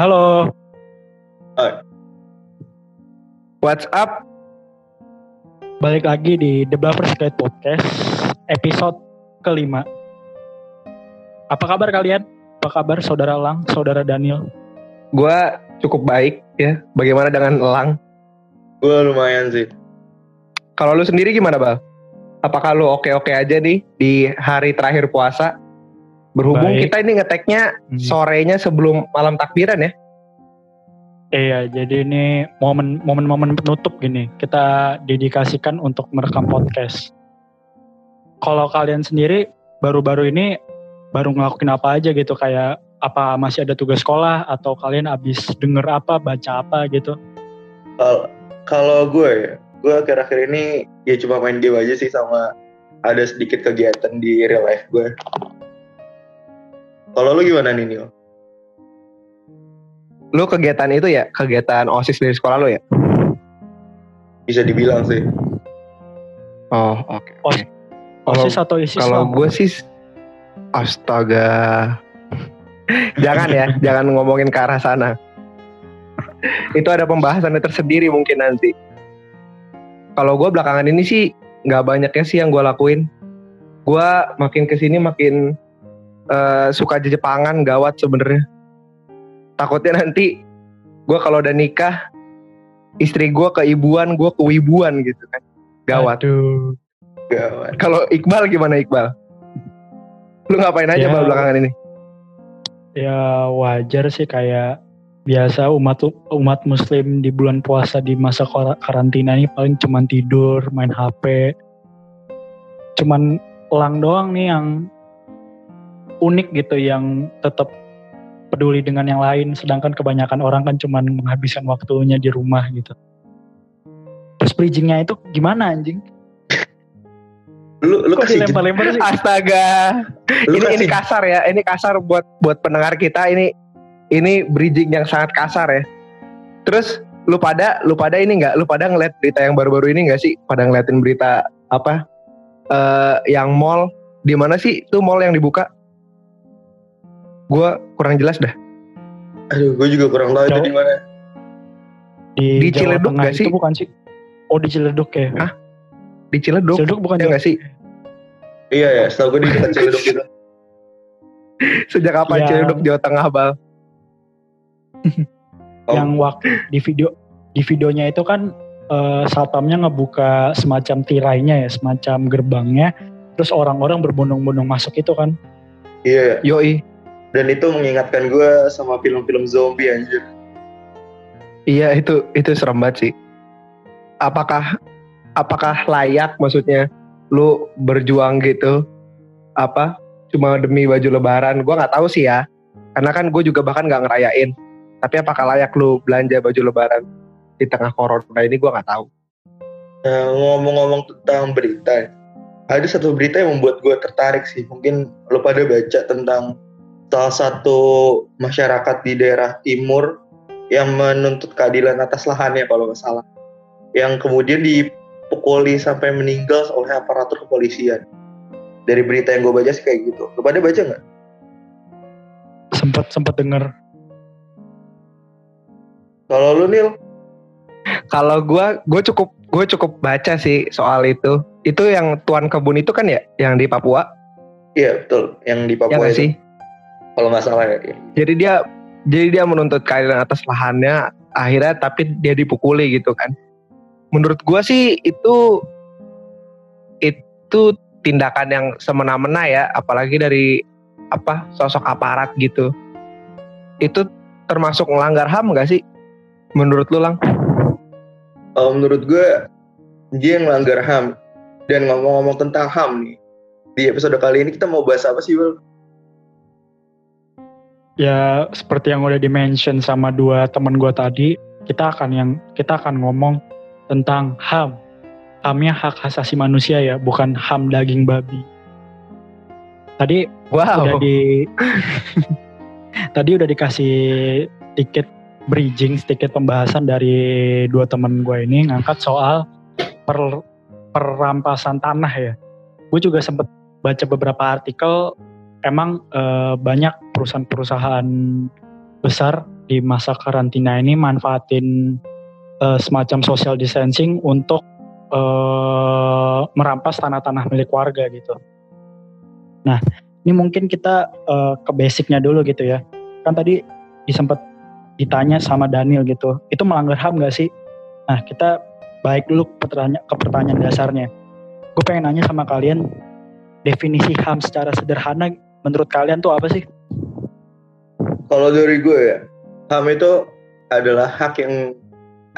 Halo. Hai. What's up? Balik lagi di The Bluffers Guide Podcast episode kelima. Apa kabar kalian? Apa kabar saudara Lang, saudara Daniel? Gua cukup baik ya. Bagaimana dengan Elang? Gue lumayan sih. Kalau lu sendiri gimana, Bal? Apakah lu oke-oke aja nih di hari terakhir puasa? Berhubung Baik. kita ini ngeteknya Hmm. sorenya sebelum malam takbiran ya. Iya, jadi ini momen momen-momen penutup gini. Kita dedikasikan untuk merekam podcast. Kalau kalian sendiri baru-baru ini baru ngelakuin apa aja gitu kayak apa masih ada tugas sekolah atau kalian abis denger apa, baca apa gitu? Kalau kalau gue gue akhir-akhir ini ya cuma main game aja sih sama ada sedikit kegiatan di real life gue. Kalau lu gimana nih Nil? Lu kegiatan itu ya, kegiatan OSIS dari sekolah lu ya? Bisa dibilang sih. Oh, oke. Os-. Kalau OSIS atau ISIS kalau gue sih astaga. jangan ya, jangan ngomongin ke arah sana. Itu ada pembahasannya tersendiri mungkin nanti. Kalau gue belakangan ini sih nggak banyaknya sih yang gue lakuin. Gue makin ke sini makin eh, suka Jepangan gawat sebenarnya. Takutnya nanti gue kalau udah nikah istri gue keibuan, gue kewibuan gitu kan. Gawat. Aduh. Gawat. Kalau Iqbal gimana Iqbal? Lu ngapain aja Ya. Bal belakangan ini? Ya wajar sih kayak biasa umat umat muslim di bulan puasa di masa kar- karantina ini paling cuman tidur, main HP. Cuman Lang doang nih yang unik gitu yang tetap peduli dengan yang lain sedangkan kebanyakan orang kan cuman menghabiskan waktunya di rumah gitu. Terus bridgingnya itu gimana anjing? Lu lu Kok kasih dilempar-lempar sih? Astaga. lu ini ini kasih kasar ya. Ini kasar buat buat pendengar kita ini ini bridging yang sangat kasar ya. Terus lu pada lu pada ini nggak lu pada ngeliat berita yang baru-baru ini nggak sih pada ngeliatin berita apa eh yang mall di mana sih tuh mall yang dibuka Gua kurang jelas dah Aduh, gue juga kurang tahu itu Jauh. di mana. Di, Di Jawa Ciledug Tengah itu sih? bukan sih? Oh di Ciledug ya? Hah? di Ciledug Ciledug bukan ya Jawa nggak sih Iya ya, setahu gue di dekat Ciledug itu. sejak kapan Yang- Ciledug Jawa Tengah bal Oh. yang waktu di video di videonya itu kan eh, satpamnya ngebuka semacam tirainya ya semacam gerbangnya terus orang-orang berbondong-bondong masuk itu kan Iya, yoi dan itu mengingatkan gue sama film-film zombie anjir. Iya itu itu serem banget sih. Apakah apakah layak maksudnya lu berjuang gitu apa cuma demi baju lebaran? Gua nggak tahu sih ya. Karena kan gue juga bahkan nggak ngerayain. Tapi apakah layak lu belanja baju lebaran di tengah corona ini? Gua nggak tahu. Nah, ngomong-ngomong tentang berita, ada satu berita yang membuat gue tertarik sih. Mungkin lo pada baca tentang salah satu masyarakat di daerah timur yang menuntut keadilan atas lahannya kalau nggak salah. Yang kemudian dipukuli sampai meninggal oleh aparatur kepolisian. Dari berita yang gue baca sih kayak gitu. Lo pada baca nggak? sempet sempet denger Kalau lu Nil, Kalau gua gue cukup gue cukup baca sih soal itu. Itu yang tuan kebun itu kan ya yang di Papua iya betul, yang di ya Papua nggak itu. sih? Kalau nggak salah ya. Jadi dia jadi dia menuntut keadilan atas lahannya akhirnya tapi dia dipukuli gitu kan. Menurut gua sih itu itu tindakan yang semena-mena ya apalagi dari apa sosok aparat gitu. Itu termasuk melanggar HAM gak sih? Menurut lu Lang? Kalau menurut gue dia yang melanggar HAM dan ngomong-ngomong tentang HAM nih di episode kali ini kita mau bahas apa sih Bel? Ya seperti yang udah dimention sama dua teman gua tadi kita akan yang kita akan ngomong tentang ham hamnya hak asasi manusia ya bukan ham daging babi. Tadi Wow. udah di tadi udah dikasih sedikit bridging sedikit pembahasan dari dua teman gue ini ngangkat soal per, perampasan tanah ya. Gue juga sempet baca beberapa artikel emang eh, banyak perusahaan-perusahaan besar di masa karantina ini manfaatin uh, semacam social distancing untuk uh, merampas tanah-tanah milik warga gitu. Nah, ini mungkin kita uh, ke basicnya dulu gitu ya. Kan tadi disempet ditanya sama Daniel gitu, itu melanggar HAM gak sih? Nah, kita baik dulu ke pertanyaan, ke pertanyaan dasarnya. Gue pengen nanya sama kalian, definisi HAM secara sederhana menurut kalian tuh apa sih? Kalau dari gue ya, HAM itu adalah hak yang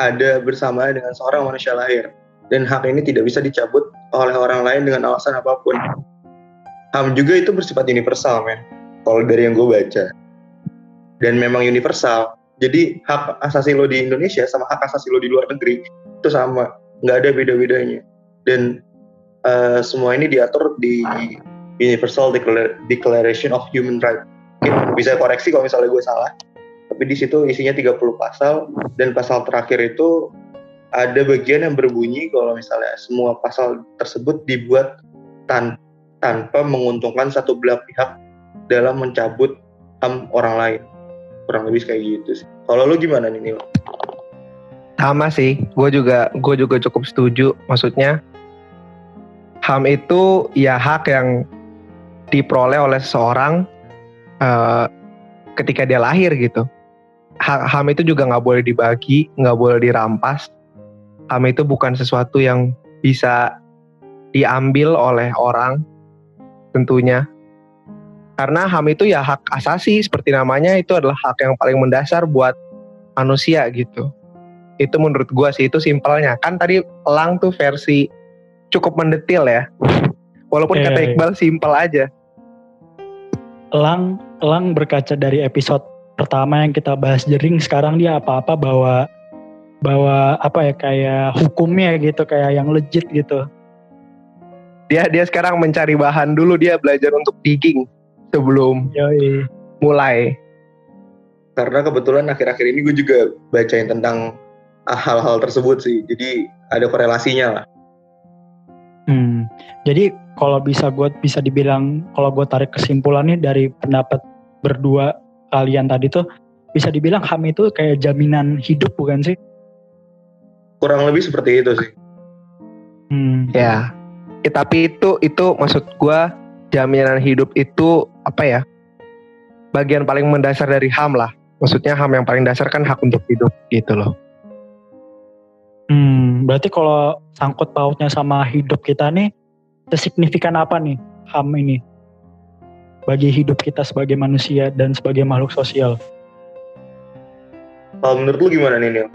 ada bersama dengan seorang manusia lahir. Dan hak ini tidak bisa dicabut oleh orang lain dengan alasan apa pun. HAM juga itu bersifat universal, men. Kalau dari yang gue baca. Dan memang universal. Jadi hak asasi lo di Indonesia sama hak asasi lo di luar negeri itu sama. Nggak ada beda-bedanya. Dan uh, semua ini diatur di Universal Declaration of Human Rights. Bisa koreksi kalau misalnya gue salah tapi di situ isinya 30 pasal dan pasal terakhir itu ada bagian yang berbunyi kalau misalnya semua pasal tersebut dibuat tan tanpa menguntungkan satu belah pihak dalam mencabut HAM orang lain. Kurang lebih kayak gitu sih. Kalau lu gimana nih Nil? Sama sih, gue juga gue juga cukup setuju. Maksudnya HAM itu ya hak yang diperoleh oleh seseorang uh, ketika dia lahir gitu. HAM itu juga nggak boleh dibagi, nggak boleh dirampas. HAM itu bukan sesuatu yang bisa diambil oleh orang tentunya. Karena HAM itu ya hak asasi seperti namanya itu adalah hak yang paling mendasar buat manusia gitu. Itu menurut gua sih itu simpelnya. Kan tadi Elang tuh versi cukup mendetil ya. Walaupun yeah, kata iya. Iqbal yeah. simpel aja. Elang Elang berkaca dari episode pertama yang kita bahas jering sekarang dia apa-apa bawa bawa apa ya kayak hukumnya gitu kayak yang legit gitu. Dia dia sekarang mencari bahan dulu dia belajar untuk digging sebelum Yoi. mulai. Karena kebetulan akhir-akhir ini gue juga bacain tentang hal-hal tersebut sih. Jadi ada korelasinya lah. Hmm. Jadi kalau bisa gue bisa dibilang kalau gue tarik kesimpulannya dari pendapat berdua kalian tadi tuh bisa dibilang HAM itu kayak jaminan hidup bukan sih? Kurang lebih seperti itu sih. Hmm. Ya. ya tapi itu itu maksud gue jaminan hidup itu apa ya? Bagian paling mendasar dari HAM lah. Maksudnya HAM yang paling dasar kan hak untuk hidup gitu loh. Hmm, berarti kalau sangkut pautnya sama hidup kita nih, sesignifikan apa nih HAM ini? bagi hidup kita sebagai manusia dan sebagai makhluk sosial. Kalau menurut lu gimana nih Neil?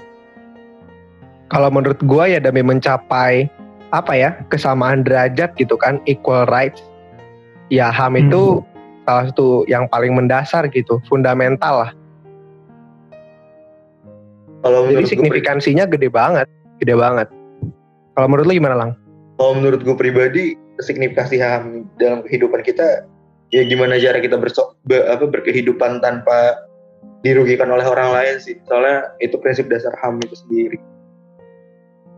Kalau menurut gua ya demi mencapai apa ya kesamaan derajat gitu kan equal rights ya HAM hmm. itu salah satu yang paling mendasar gitu fundamental lah kalau jadi signifikansinya gue, gede banget gede banget kalau menurut lu gimana lang kalau menurut gue pribadi signifikasi HAM dalam kehidupan kita ya gimana cara kita berso, be, apa, berkehidupan tanpa dirugikan oleh orang lain sih. Soalnya itu prinsip dasar HAM itu sendiri.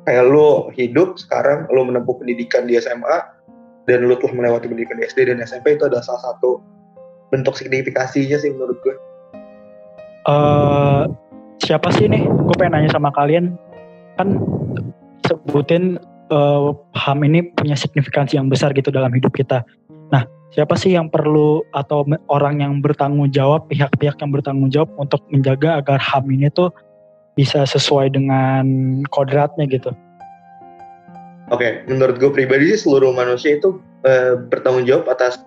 Kayak lu hidup sekarang lu menempuh pendidikan di SMA dan lu telah melewati pendidikan di SD dan SMP itu adalah salah satu bentuk signifikasinya sih menurut gue. Uh, siapa sih nih? Gue pengen nanya sama kalian. Kan sebutin uh, HAM ini punya signifikansi yang besar gitu dalam hidup kita nah siapa sih yang perlu atau orang yang bertanggung jawab pihak-pihak yang bertanggung jawab untuk menjaga agar HAM ini tuh bisa sesuai dengan kodratnya gitu. Oke, menurut gue pribadi sih seluruh manusia itu e, bertanggung jawab atas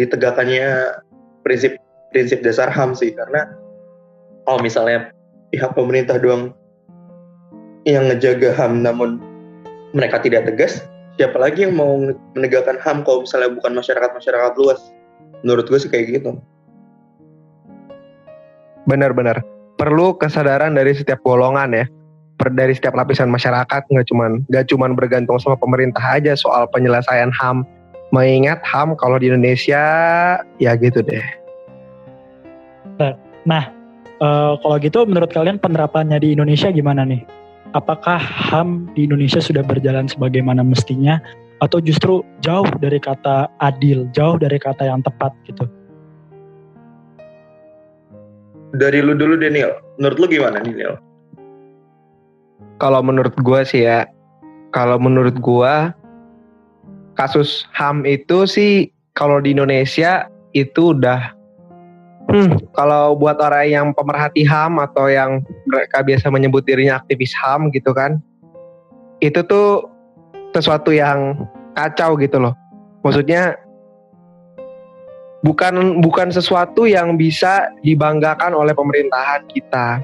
ditegakkannya prinsip prinsip dasar HAM sih karena kalau misalnya pihak pemerintah doang yang ngejaga HAM namun mereka tidak tegas siapa lagi yang mau menegakkan HAM kalau misalnya bukan masyarakat-masyarakat luas? Menurut gue sih kayak gitu. Benar-benar perlu kesadaran dari setiap golongan ya. Dari setiap lapisan masyarakat nggak cuman nggak cuman bergantung sama pemerintah aja soal penyelesaian HAM. Mengingat HAM kalau di Indonesia ya gitu deh. Nah uh, kalau gitu menurut kalian penerapannya di Indonesia gimana nih apakah HAM di Indonesia sudah berjalan sebagaimana mestinya atau justru jauh dari kata adil, jauh dari kata yang tepat gitu? dari lu dulu Daniel. Menurut lu gimana Daniel? Kalau menurut gua sih ya, kalau menurut gua kasus HAM itu sih kalau di Indonesia itu udah hmm, kalau buat orang yang pemerhati HAM atau yang mereka biasa menyebut dirinya aktivis HAM gitu kan. Itu tuh sesuatu yang kacau gitu loh. Maksudnya bukan bukan sesuatu yang bisa dibanggakan oleh pemerintahan kita.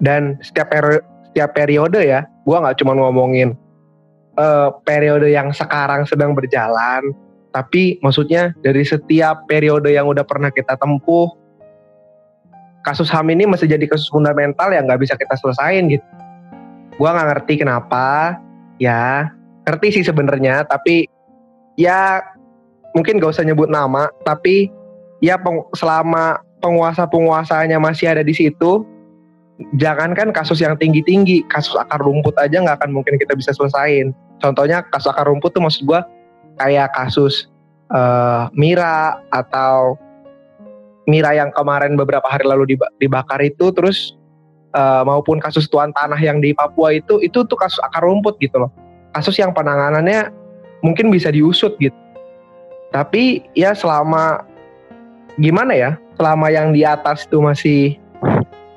Dan setiap peri setiap periode ya, gua nggak cuma ngomongin uh, periode yang sekarang sedang berjalan, tapi maksudnya dari setiap periode yang udah pernah kita tempuh, kasus HAM ini masih jadi kasus fundamental yang nggak bisa kita selesain gitu. Gua nggak ngerti kenapa, ya ngerti sih sebenarnya, tapi ya mungkin gak usah nyebut nama, tapi ya peng, selama penguasa-penguasanya masih ada di situ, jangankan kasus yang tinggi-tinggi, kasus akar rumput aja nggak akan mungkin kita bisa selesain. Contohnya kasus akar rumput tuh maksud gue kayak kasus uh, Mira atau Mira yang kemarin beberapa hari lalu dibakar itu, terus uh, maupun kasus tuan tanah yang di Papua itu, itu tuh kasus akar rumput gitu loh. Kasus yang penanganannya mungkin bisa diusut gitu. Tapi ya selama gimana ya selama yang di atas itu masih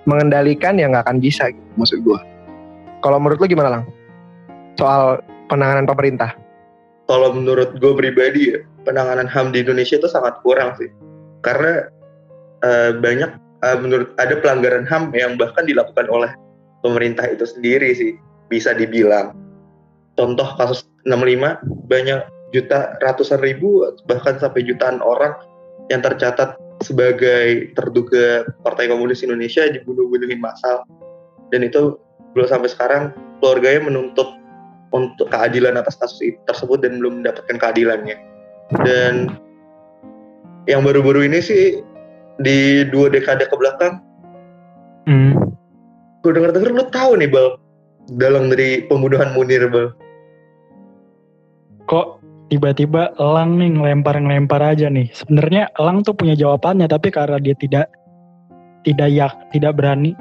mengendalikan ya nggak akan bisa gitu, maksud gue kalau menurut lu gimana lang? Soal penanganan pemerintah kalau menurut gue pribadi ya penanganan ham di Indonesia itu sangat kurang sih. Karena uh, banyak uh, menurut ada pelanggaran ham yang bahkan dilakukan oleh pemerintah itu sendiri sih bisa dibilang. Contoh kasus 65 banyak juta ratusan ribu bahkan sampai jutaan orang yang tercatat sebagai terduga Partai Komunis Indonesia dibunuh-bunuhin massal. Dan itu belum sampai sekarang keluarganya menuntut untuk keadilan atas kasus tersebut dan belum mendapatkan keadilannya dan yang baru-baru ini sih di dua dekade ke belakang hmm. gue denger-denger lu tahu nih bal dalam dari pembunuhan Munir bal kok tiba-tiba Elang nih ngelempar-ngelempar aja nih. Sebenarnya Elang tuh punya jawabannya tapi karena dia tidak tidak yak tidak berani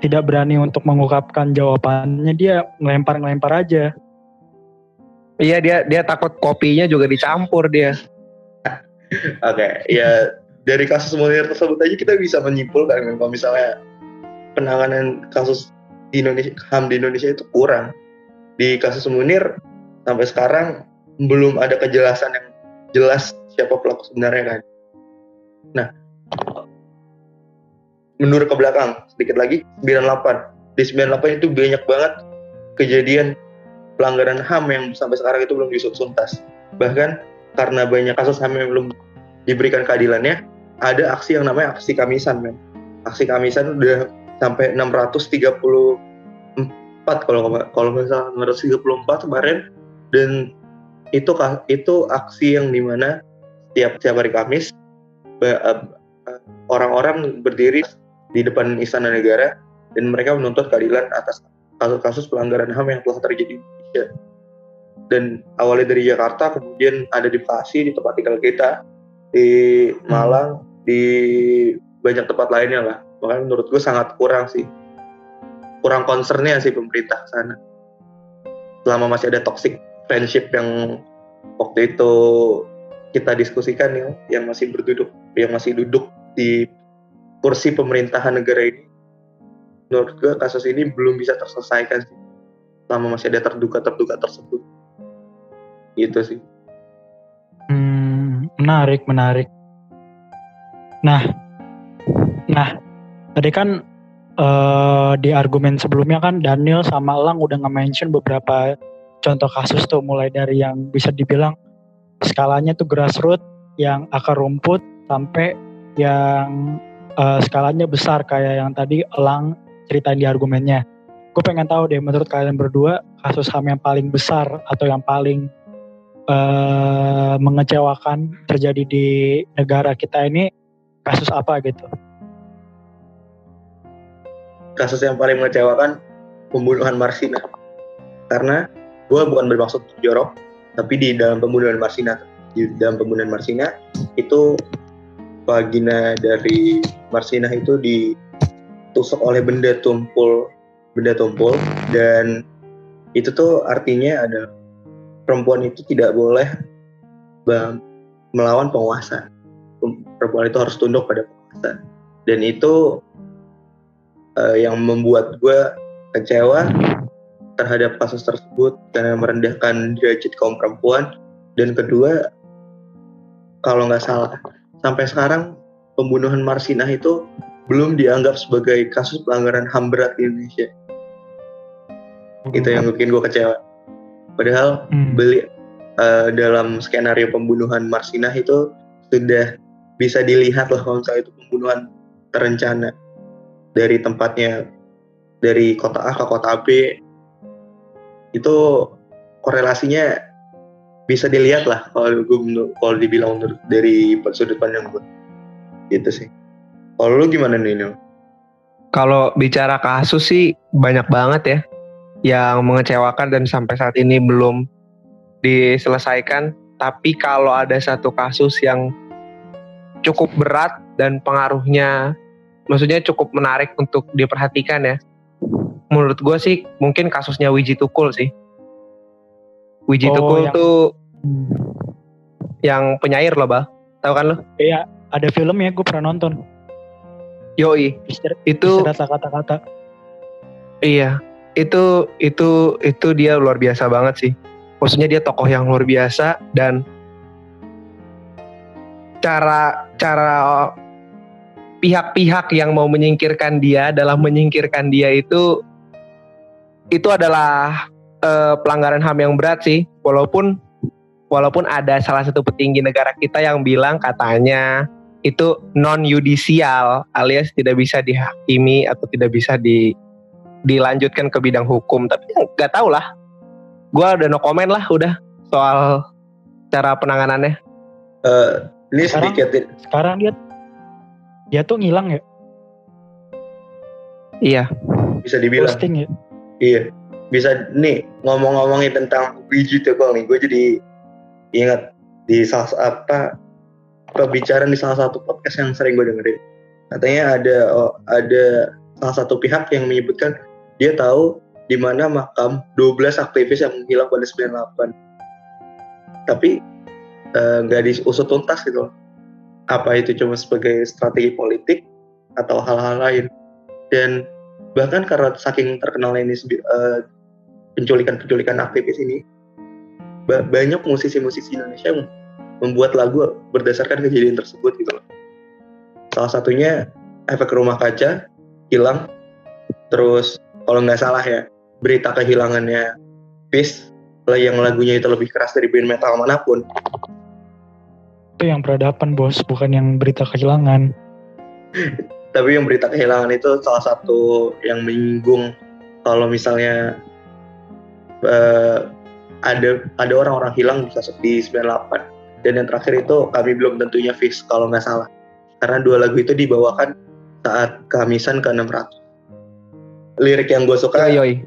tidak berani untuk mengungkapkan jawabannya dia ngelempar-ngelempar aja. Iya dia dia takut kopinya juga dicampur dia. Oke, okay, ya dari kasus Munir tersebut aja kita bisa menyimpulkan kalau misalnya penanganan kasus di Indonesia HAM di Indonesia itu kurang. Di kasus Munir sampai sekarang belum ada kejelasan yang jelas siapa pelaku sebenarnya kan. Nah, menurut ke belakang sedikit lagi 98. Di 98 itu banyak banget kejadian pelanggaran HAM yang sampai sekarang itu belum diusut tuntas. Bahkan karena banyak kasus HAM yang belum diberikan keadilannya, ada aksi yang namanya aksi kamisan, men. Aksi kamisan udah sampai 634 kalau kalau salah 634 kemarin dan itu itu aksi yang di mana setiap setiap hari Kamis eh, orang-orang berdiri di depan Istana Negara dan mereka menuntut keadilan atas kasus-kasus pelanggaran HAM yang telah terjadi di Indonesia. Dan awalnya dari Jakarta, kemudian ada di Bekasi, di tempat tinggal kita, di Malang, di banyak tempat lainnya lah. Makanya menurut gue sangat kurang sih. Kurang concernnya sih pemerintah sana. Selama masih ada toxic friendship yang waktu itu kita diskusikan ya, yang masih berduduk, yang masih duduk di kursi pemerintahan negara ini, menurut gue kasus ini belum bisa terselesaikan sih, selama masih ada terduga-terduga tersebut. Gitu sih. Hmm, menarik, menarik. Nah, nah, tadi kan uh, di argumen sebelumnya kan Daniel sama Elang udah nge-mention beberapa contoh kasus tuh mulai dari yang bisa dibilang skalanya tuh grassroots yang akar rumput sampai yang uh, skalanya besar kayak yang tadi Elang ceritain di argumennya. Gue pengen tahu deh menurut kalian berdua kasus HAM yang paling besar atau yang paling uh, mengecewakan terjadi di negara kita ini kasus apa gitu? Kasus yang paling mengecewakan pembunuhan Marsina. Karena gue bukan bermaksud jorok tapi di dalam pembunuhan Marsina di dalam pembunuhan Marsina itu vagina dari Marsinah itu ditusuk oleh benda tumpul benda tumpul. Dan itu tuh artinya ada perempuan itu tidak boleh melawan penguasa. Perempuan itu harus tunduk pada penguasa. Dan itu uh, yang membuat gue kecewa terhadap kasus tersebut karena merendahkan derajat kaum perempuan. Dan kedua kalau nggak salah sampai sekarang pembunuhan Marsinah itu belum dianggap sebagai kasus pelanggaran HAM berat di Indonesia. Itu yang bikin gue kecewa. Padahal hmm. beli uh, dalam skenario pembunuhan Marsinah itu sudah bisa dilihat lah kalau misalnya itu pembunuhan terencana. Dari tempatnya dari kota A ke kota B. Itu korelasinya bisa dilihat lah kalau gue kalau dibilang menurut dari sudut pandang gue gitu sih kalau lu gimana nih Nino? Kalau bicara kasus sih banyak banget ya yang mengecewakan dan sampai saat ini belum diselesaikan. Tapi kalau ada satu kasus yang cukup berat dan pengaruhnya maksudnya cukup menarik untuk diperhatikan ya. Menurut gue sih mungkin kasusnya Wiji Tukul sih. Wiji oh, Tukul yang... tuh yang penyair loh, Bal. Tahu kan lo? Iya, ada film ya gue pernah nonton. Yoi. itu kata-kata. Iya, itu itu itu dia luar biasa banget sih. Maksudnya dia tokoh yang luar biasa dan cara cara pihak-pihak yang mau menyingkirkan dia dalam menyingkirkan dia itu itu adalah uh, pelanggaran HAM yang berat sih walaupun walaupun ada salah satu petinggi negara kita yang bilang katanya itu non yudisial alias tidak bisa dihakimi atau tidak bisa di dilanjutkan ke bidang hukum. Tapi nggak tahu lah. Gue udah no comment lah udah soal cara penanganannya. Uh, ini sekarang, sedikit sekarang dia dia tuh ngilang ya? Iya. Bisa dibilang. Posting ya? Iya. Bisa nih ngomong-ngomongin tentang biji tukul nih. Gue jadi ingat di salah apa pembicaraan di salah satu podcast yang sering gue dengerin. Katanya ada oh, ada salah satu pihak yang menyebutkan dia tahu di mana makam 12 aktivis yang menghilang pada 98 tapi eh, nggak uh, diusut tuntas gitu apa itu cuma sebagai strategi politik atau hal-hal lain. Dan bahkan karena saking terkenalnya ini uh, penculikan-penculikan aktivis ini banyak musisi-musisi Indonesia yang membuat lagu berdasarkan kejadian tersebut gitu loh. Salah satunya efek rumah kaca hilang. Terus kalau nggak salah ya berita kehilangannya Peace yang lagunya itu lebih keras dari band metal mana pun. Itu yang peradaban bos bukan yang berita kehilangan. Tapi yang berita kehilangan itu salah satu yang menyinggung kalau misalnya uh, ada ada orang-orang hilang di 98 dan yang terakhir itu kami belum tentunya fix kalau nggak salah karena dua lagu itu dibawakan saat kehamisan ke 600 lirik yang gue suka yoi.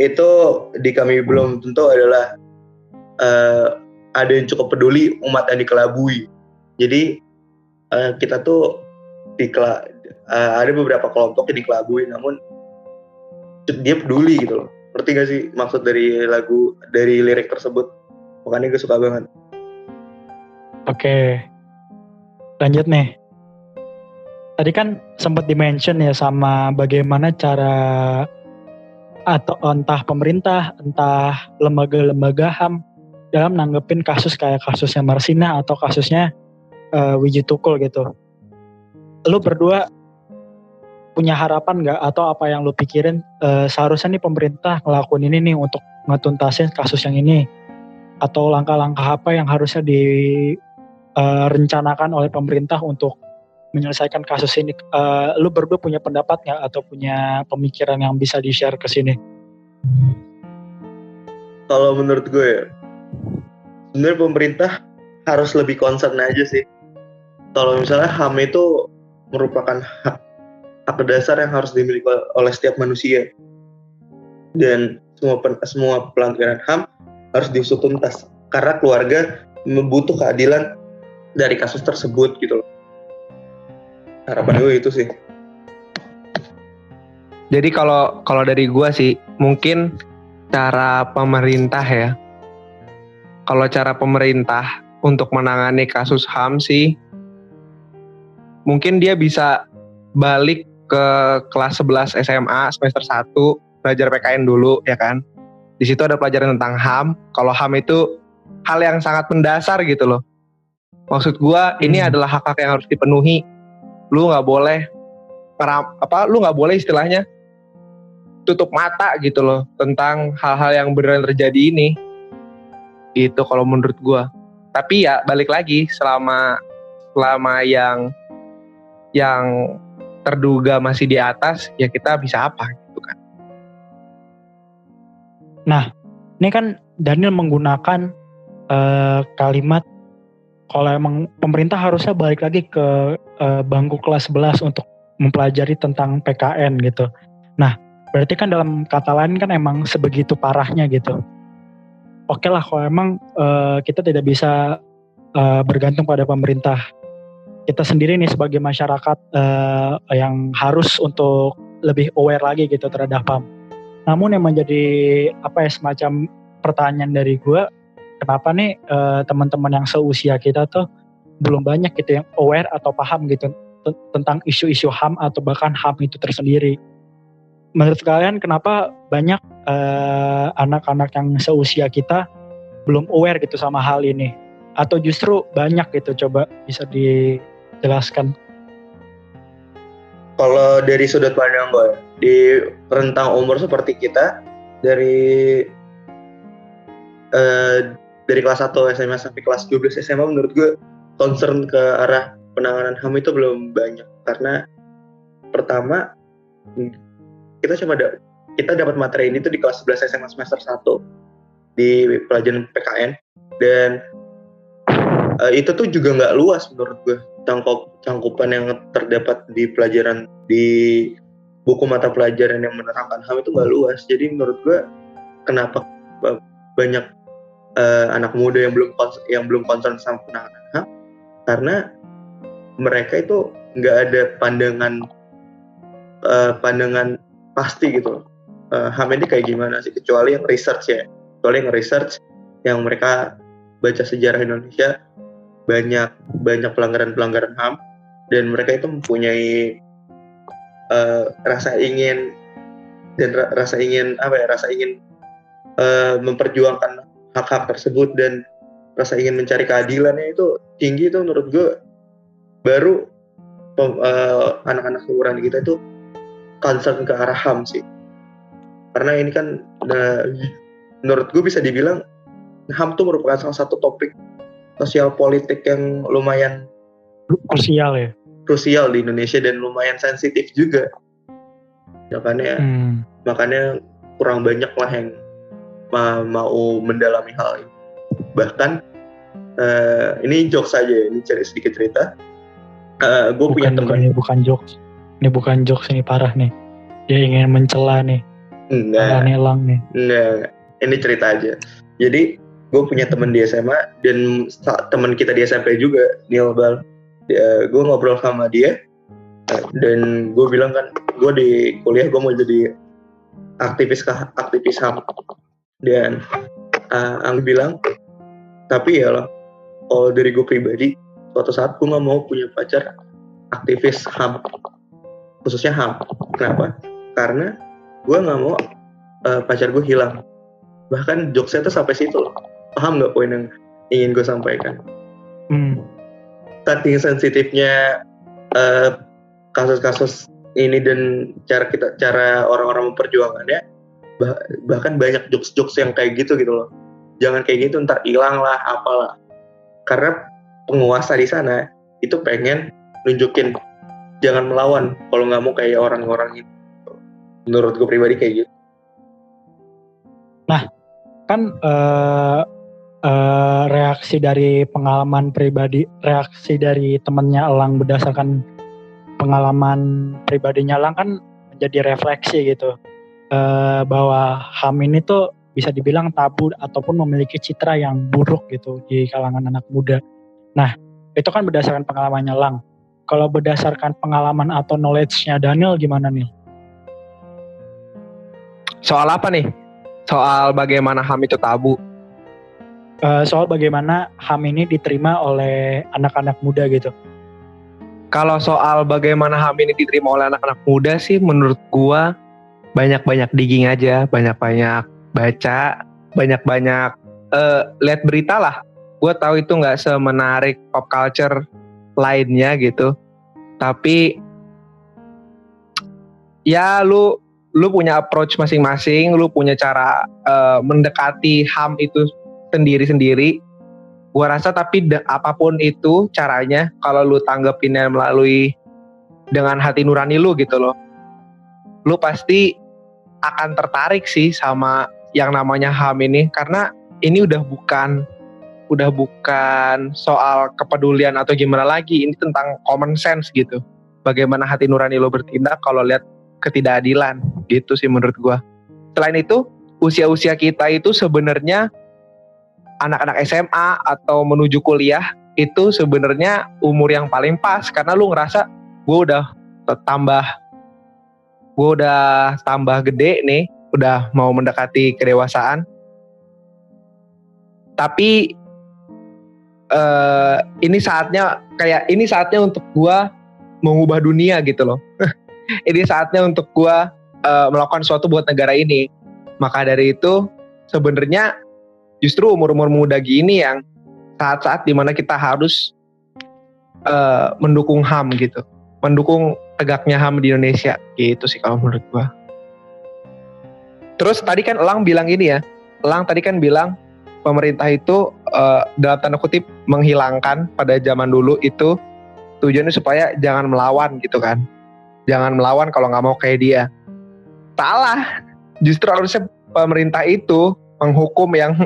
itu di kami belum tentu adalah uh, ada yang cukup peduli umat yang dikelabui. Jadi uh, kita tuh dikela, uh, ada beberapa kelompok yang dikelabui, namun dia peduli gitu loh. Ngerti gak sih maksud dari lagu dari lirik tersebut? Makanya gue suka banget. Oke, lanjut nih tadi kan sempat dimention ya sama bagaimana cara atau entah pemerintah, entah lembaga-lembaga HAM dalam nanggepin kasus kayak kasusnya Marsina atau kasusnya uh, Wiji Tukul gitu. Lu berdua punya harapan nggak atau apa yang lu pikirin uh, seharusnya nih pemerintah ngelakuin ini nih untuk ngetuntasin kasus yang ini atau langkah-langkah apa yang harusnya direncanakan eh, uh, oleh pemerintah untuk menyelesaikan kasus ini. Uh, lu berdua punya pendapat nggak atau punya pemikiran yang bisa di-share ke sini? Kalau menurut gue ya, sebenarnya pemerintah harus lebih concern aja sih. Kalau misalnya HAM itu merupakan hak, hak dasar yang harus dimiliki oleh setiap manusia. Dan semua semua pelanggaran HAM harus diusut tuntas karena keluarga membutuh keadilan dari kasus tersebut gitu loh harapan gue itu sih Jadi kalau kalau dari gua sih mungkin cara pemerintah ya. Kalau cara pemerintah untuk menangani kasus HAM sih mungkin dia bisa balik ke kelas 11 SMA semester 1 belajar PKN dulu ya kan. Di situ ada pelajaran tentang HAM. Kalau HAM itu hal yang sangat mendasar gitu loh. Maksud gua ini Hmm. adalah hak-hak yang harus dipenuhi. Lu nggak boleh apa lu nggak boleh istilahnya tutup mata gitu loh tentang hal-hal yang beneran terjadi ini. Itu kalau menurut gua. Tapi ya balik lagi selama selama yang yang terduga masih di atas ya kita bisa apa gitu kan. Ini kan Daniel menggunakan eh, kalimat kalau emang pemerintah harusnya balik lagi ke eh, bangku kelas 11 untuk mempelajari tentang PKN gitu. Nah, berarti kan dalam kata lain kan emang sebegitu parahnya gitu. Oke lah kalau emang eh, kita tidak bisa eh, bergantung pada pemerintah. Kita sendiri nih sebagai masyarakat eh, yang harus untuk lebih aware lagi gitu terhadap HAM. Namun yang menjadi apa ya semacam pertanyaan dari gue, kenapa nih eh, teman-teman yang seusia kita tuh belum banyak gitu yang aware atau paham gitu tentang isu-isu HAM atau bahkan HAM itu tersendiri. Menurut kalian kenapa banyak eh, anak-anak yang seusia kita belum aware gitu sama hal ini? Atau justru banyak gitu coba bisa dijelaskan? kalau dari sudut pandang gue di rentang umur seperti kita dari eh, dari kelas 1 SMA sampai kelas 12 SMA menurut gue concern ke arah penanganan HAM itu belum banyak. Karena pertama kita cuma ada kita dapat materi ini tuh di kelas 11 SMA semester 1 di pelajaran PKN dan eh, itu tuh juga nggak luas menurut gue cangkup cangkupan yang terdapat di pelajaran di buku mata pelajaran yang menerangkan HAM itu nggak luas. Jadi menurut gue kenapa ba- banyak eh, anak muda yang belum yang belum concern sama penanganan HAM? Karena mereka itu nggak ada pandangan eh, pandangan pasti gitu. Eh, HAM ini kayak gimana sih? Kecuali yang research ya. Kecuali yang research yang mereka baca sejarah Indonesia banyak banyak pelanggaran-pelanggaran HAM dan mereka itu mempunyai eh, rasa ingin dan ra- rasa ingin apa ya rasa ingin eh, memperjuangkan hak-hak tersebut dan rasa ingin mencari keadilannya itu tinggi itu menurut gue baru eh, anak-anak seumuran kita itu concern ke arah HAM sih. Karena ini kan eh, menurut gue bisa dibilang HAM tuh merupakan salah satu topik sosial politik yang lumayan Krusial ya. krusial di Indonesia dan lumayan sensitif juga. Makanya Hmm. makanya kurang banyak lah yang ma- mau mendalami hal ini. Bahkan eh, ini jokes saja, ya, ini cerita sedikit cerita. gue punya bukan, bukan, teman, ini bukan jokes. Ini bukan jokes ini parah nih. Dia ingin mencela nih. enggak, Nah. elang nih. enggak, enggak. ini cerita aja. Jadi gue punya teman di SMA dan teman kita di SMP juga, Neil Bal. gue ngobrol sama dia eh, dan gue bilang kan, gue di kuliah gue mau jadi aktivis kah- aktivis HAM. Dan uh, Ang bilang tapi ya loh kalau dari gue pribadi suatu saat gue nggak mau punya pacar aktivis HAM khususnya HAM. Kenapa? Karena gue nggak mau uh, pacar gue hilang. Bahkan jokesnya tuh sampai situ loh paham nggak poin yang ingin gue sampaikan? Hmm. saking sensitifnya uh, kasus-kasus ini dan cara kita cara orang-orang memperjuangkannya bah- bahkan banyak jokes-jokes yang kayak gitu gitu loh. Jangan kayak gitu ntar hilang lah apalah. Karena penguasa di sana itu pengen nunjukin jangan melawan kalau nggak mau kayak orang-orang itu menurut gue pribadi kayak gitu. Kan eh, eh, reaksi dari pengalaman pribadi, reaksi dari temennya Elang berdasarkan pengalaman pribadinya Elang kan menjadi refleksi gitu Eh, bahwa HAM ini tuh bisa dibilang tabu ataupun memiliki citra yang buruk gitu di kalangan anak muda. Nah itu kan berdasarkan pengalamannya Elang. kalau berdasarkan pengalaman atau knowledge-nya Daniel gimana nih? Soal apa nih? Soal bagaimana HAM itu tabu. Uh, soal bagaimana HAM ini diterima oleh anak-anak muda gitu. Kalau soal bagaimana HAM ini diterima oleh anak-anak muda sih menurut gua banyak-banyak digging aja, banyak-banyak baca, banyak-banyak uh, lihat berita lah. Gue tahu itu nggak semenarik pop culture lainnya gitu tapi ya lu lu punya approach masing-masing lu punya cara uh, mendekati ham itu sendiri-sendiri gua rasa tapi de, apa pun itu caranya kalau lu tanggepinnya melalui dengan hati nurani lu gitu loh lu pasti akan tertarik sih sama yang namanya ham ini. Karena ini udah bukan udah bukan soal kepedulian atau gimana lagi. Ini tentang common sense gitu. Bagaimana hati nurani lo bertindak kalau lihat ketidakadilan gitu sih menurut gua. Selain itu usia-usia kita itu sebenarnya anak-anak SMA atau menuju kuliah itu sebenarnya umur yang paling pas karena lu ngerasa gue udah tambah gue udah tambah gede nih udah mau mendekati kedewasaan tapi uh, ini saatnya kayak ini saatnya untuk gua mengubah dunia gitu loh. ini saatnya untuk gua uh, melakukan sesuatu buat negara ini. Maka dari itu sebenarnya justru umur-umur muda gini yang saat-saat di mana kita harus uh, mendukung HAM gitu, mendukung tegaknya HAM di Indonesia. Gitu sih kalau menurut gua. Terus tadi kan Elang bilang ini ya, Elang tadi kan bilang pemerintah itu uh, dalam tanda kutip menghilangkan pada zaman dulu itu tujuannya supaya jangan melawan gitu kan. Jangan melawan kalau nggak mau kayak dia. Salah. Justru harusnya pemerintah itu menghukum yang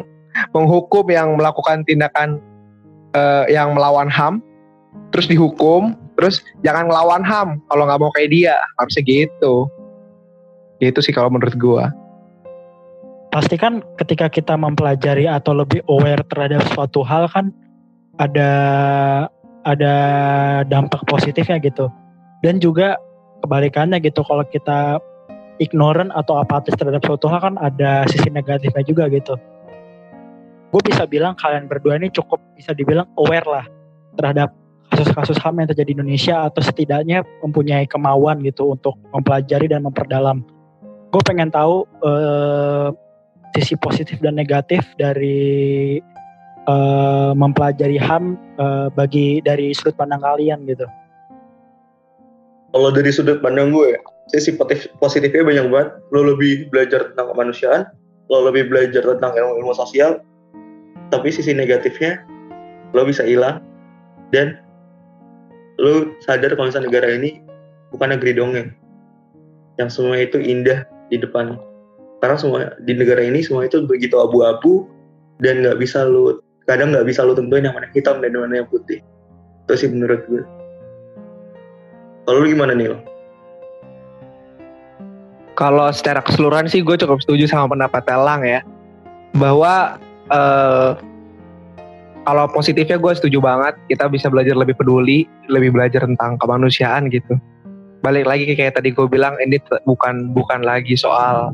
menghukum yang melakukan tindakan uh, yang melawan ham terus dihukum terus jangan melawan ham. Kalau nggak mau kayak dia harusnya gitu. Gitu sih kalau menurut gua. Pasti kan ketika kita mempelajari atau lebih aware terhadap suatu hal kan ada ada dampak positifnya gitu. Dan juga kebalikannya gitu kalau kita ignorant atau apatis terhadap suatu hal kan ada sisi negatifnya juga gitu gue bisa bilang kalian berdua ini cukup bisa dibilang aware lah terhadap kasus-kasus HAM yang terjadi di Indonesia atau setidaknya mempunyai kemauan gitu untuk mempelajari dan memperdalam gue pengen tahu eh, sisi positif dan negatif dari uh, mempelajari HAM uh, bagi dari sudut pandang kalian gitu? Kalau dari sudut pandang gue, sisi positifnya banyak banget. Lo lebih belajar tentang kemanusiaan, lo lebih belajar tentang ilmu, ilmu sosial, tapi sisi negatifnya lo bisa hilang. Dan lo sadar kalau misalnya negara ini bukan negeri dongeng. Yang semua itu indah di depan. Karena semua di negara ini semua itu begitu abu-abu dan nggak bisa lu kadang nggak bisa lu tentuin yang mana hitam dan mana yang putih. Itu sih menurut gue. Kalau lu gimana nih kalau secara keseluruhan sih gue cukup setuju sama pendapat Telang ya. Bahwa uh, kalau positifnya gue setuju banget. Kita bisa belajar lebih peduli lebih belajar tentang kemanusiaan gitu. Balik lagi kayak tadi gue bilang ini bukan bukan lagi soal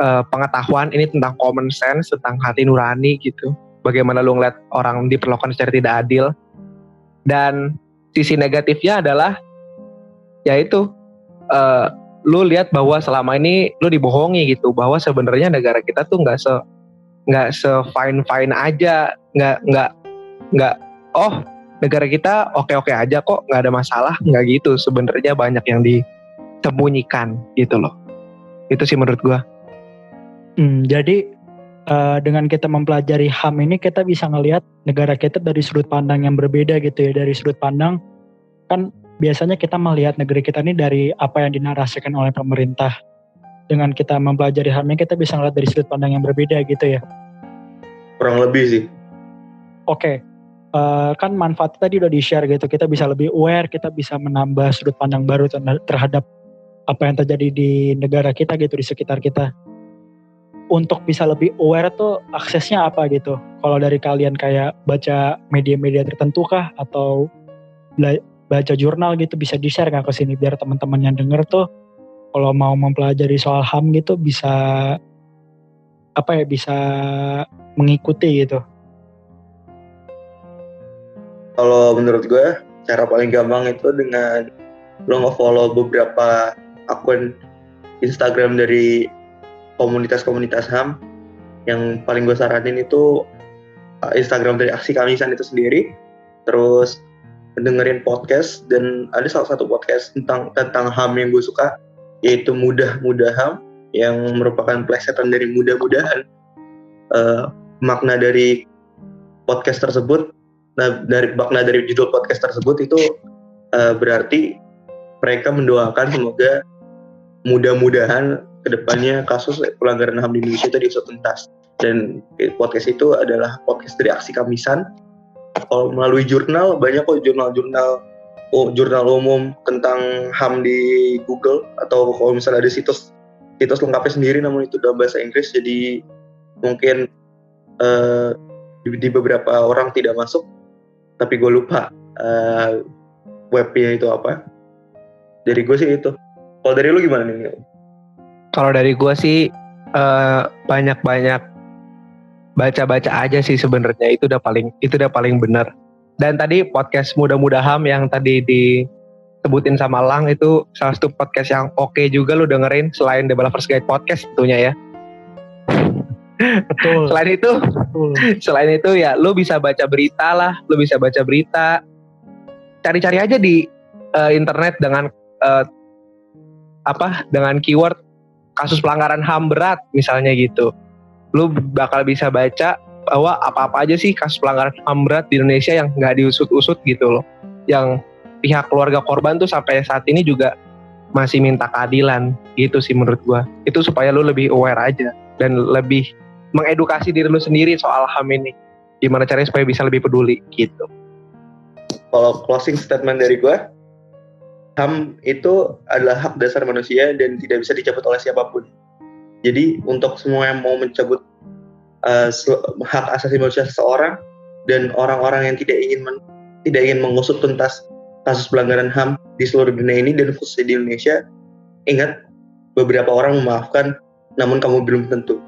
uh, pengetahuan. Ini tentang common sense tentang hati nurani gitu. Bagaimana lu ngeliat orang diperlakukan secara tidak adil. Dan sisi negatifnya adalah yaitu uh, lu lihat bahwa selama ini lu dibohongi gitu. Bahwa sebenarnya negara kita tuh nggak se nggak se fine fine aja nggak nggak nggak oh negara kita oke oke aja kok nggak ada masalah nggak gitu sebenarnya banyak yang disembunyikan gitu loh itu sih menurut gua Hmm, jadi uh, dengan kita mempelajari HAM ini kita bisa ngelihat negara kita dari sudut pandang yang berbeda gitu ya. Dari sudut pandang kan biasanya kita melihat negeri kita ini dari apa yang dinarasikan oleh pemerintah. Dengan kita mempelajari HAM ini kita bisa ngelihat dari sudut pandang yang berbeda gitu ya. Kurang lebih sih. Oke. Okay. Uh, eh, kan manfaat tadi udah di-share gitu. Kita bisa lebih aware, kita bisa menambah sudut pandang baru terhadap apa yang terjadi di negara kita gitu, di sekitar kita untuk bisa lebih aware tuh aksesnya apa gitu? Kalau dari kalian kayak baca media-media tertentu kah atau baca jurnal gitu bisa di share nggak ke sini biar teman-teman yang denger tuh kalau mau mempelajari soal ham gitu bisa apa ya bisa mengikuti gitu. Kalau menurut gue cara paling gampang itu dengan lo nge-follow beberapa akun Instagram dari komunitas-komunitas HAM yang paling gue saranin itu uh, Instagram dari Aksi Kamisan itu sendiri. Terus dengerin podcast dan ada salah satu podcast tentang tentang HAM yang gue suka yaitu Mudah Mudah HAM yang merupakan plesetan dari mudah-mudahan uh, makna dari podcast tersebut nah dari makna dari judul podcast tersebut itu uh, berarti mereka mendoakan semoga mudah-mudahan ke depannya kasus pelanggaran HAM di Indonesia itu diusut tuntas. Dan podcast itu adalah podcast dari aksi Kamisan. Kalau melalui jurnal banyak kok jurnal-jurnal oh, jurnal umum tentang HAM di Google atau kalau misalnya ada situs situs lengkapnya sendiri namun itu dalam bahasa Inggris jadi mungkin uh, di, di beberapa orang tidak masuk tapi gue lupa uh, webnya itu apa. Dari gue sih itu. Kalau dari lu gimana nih kalau dari gue sih uh, banyak-banyak baca-baca aja sih sebenarnya. Itu udah paling itu udah paling benar. Dan tadi podcast mudah-mudahan yang tadi di sebutin sama Lang itu salah satu podcast yang oke okay juga lu dengerin selain Developers Guide Podcast tentunya ya. Betul. selain itu, Betul. selain itu ya lu bisa baca berita lah, lu bisa baca berita. Cari-cari aja di uh, internet dengan uh, apa? Dengan keyword kasus pelanggaran HAM berat misalnya gitu. Lu bakal bisa baca bahwa apa-apa aja sih kasus pelanggaran HAM berat di Indonesia yang nggak diusut-usut gitu loh. Yang pihak keluarga korban tuh sampai saat ini juga masih minta keadilan. Gitu sih menurut gua. Itu supaya lu lebih aware aja dan lebih mengedukasi diri lu sendiri soal HAM ini. Gimana caranya supaya bisa lebih peduli gitu. Kalau closing statement dari gua HAM itu adalah hak dasar manusia dan tidak bisa dicabut oleh siapa pun. Jadi untuk semua yang mau mencabut uh, hak asasi manusia seseorang dan orang-orang yang tidak ingin tidak ingin mengusut tuntas kasus pelanggaran HAM di seluruh dunia ini dan khususnya di Indonesia, ingat beberapa orang memaafkan, namun kamu belum tentu.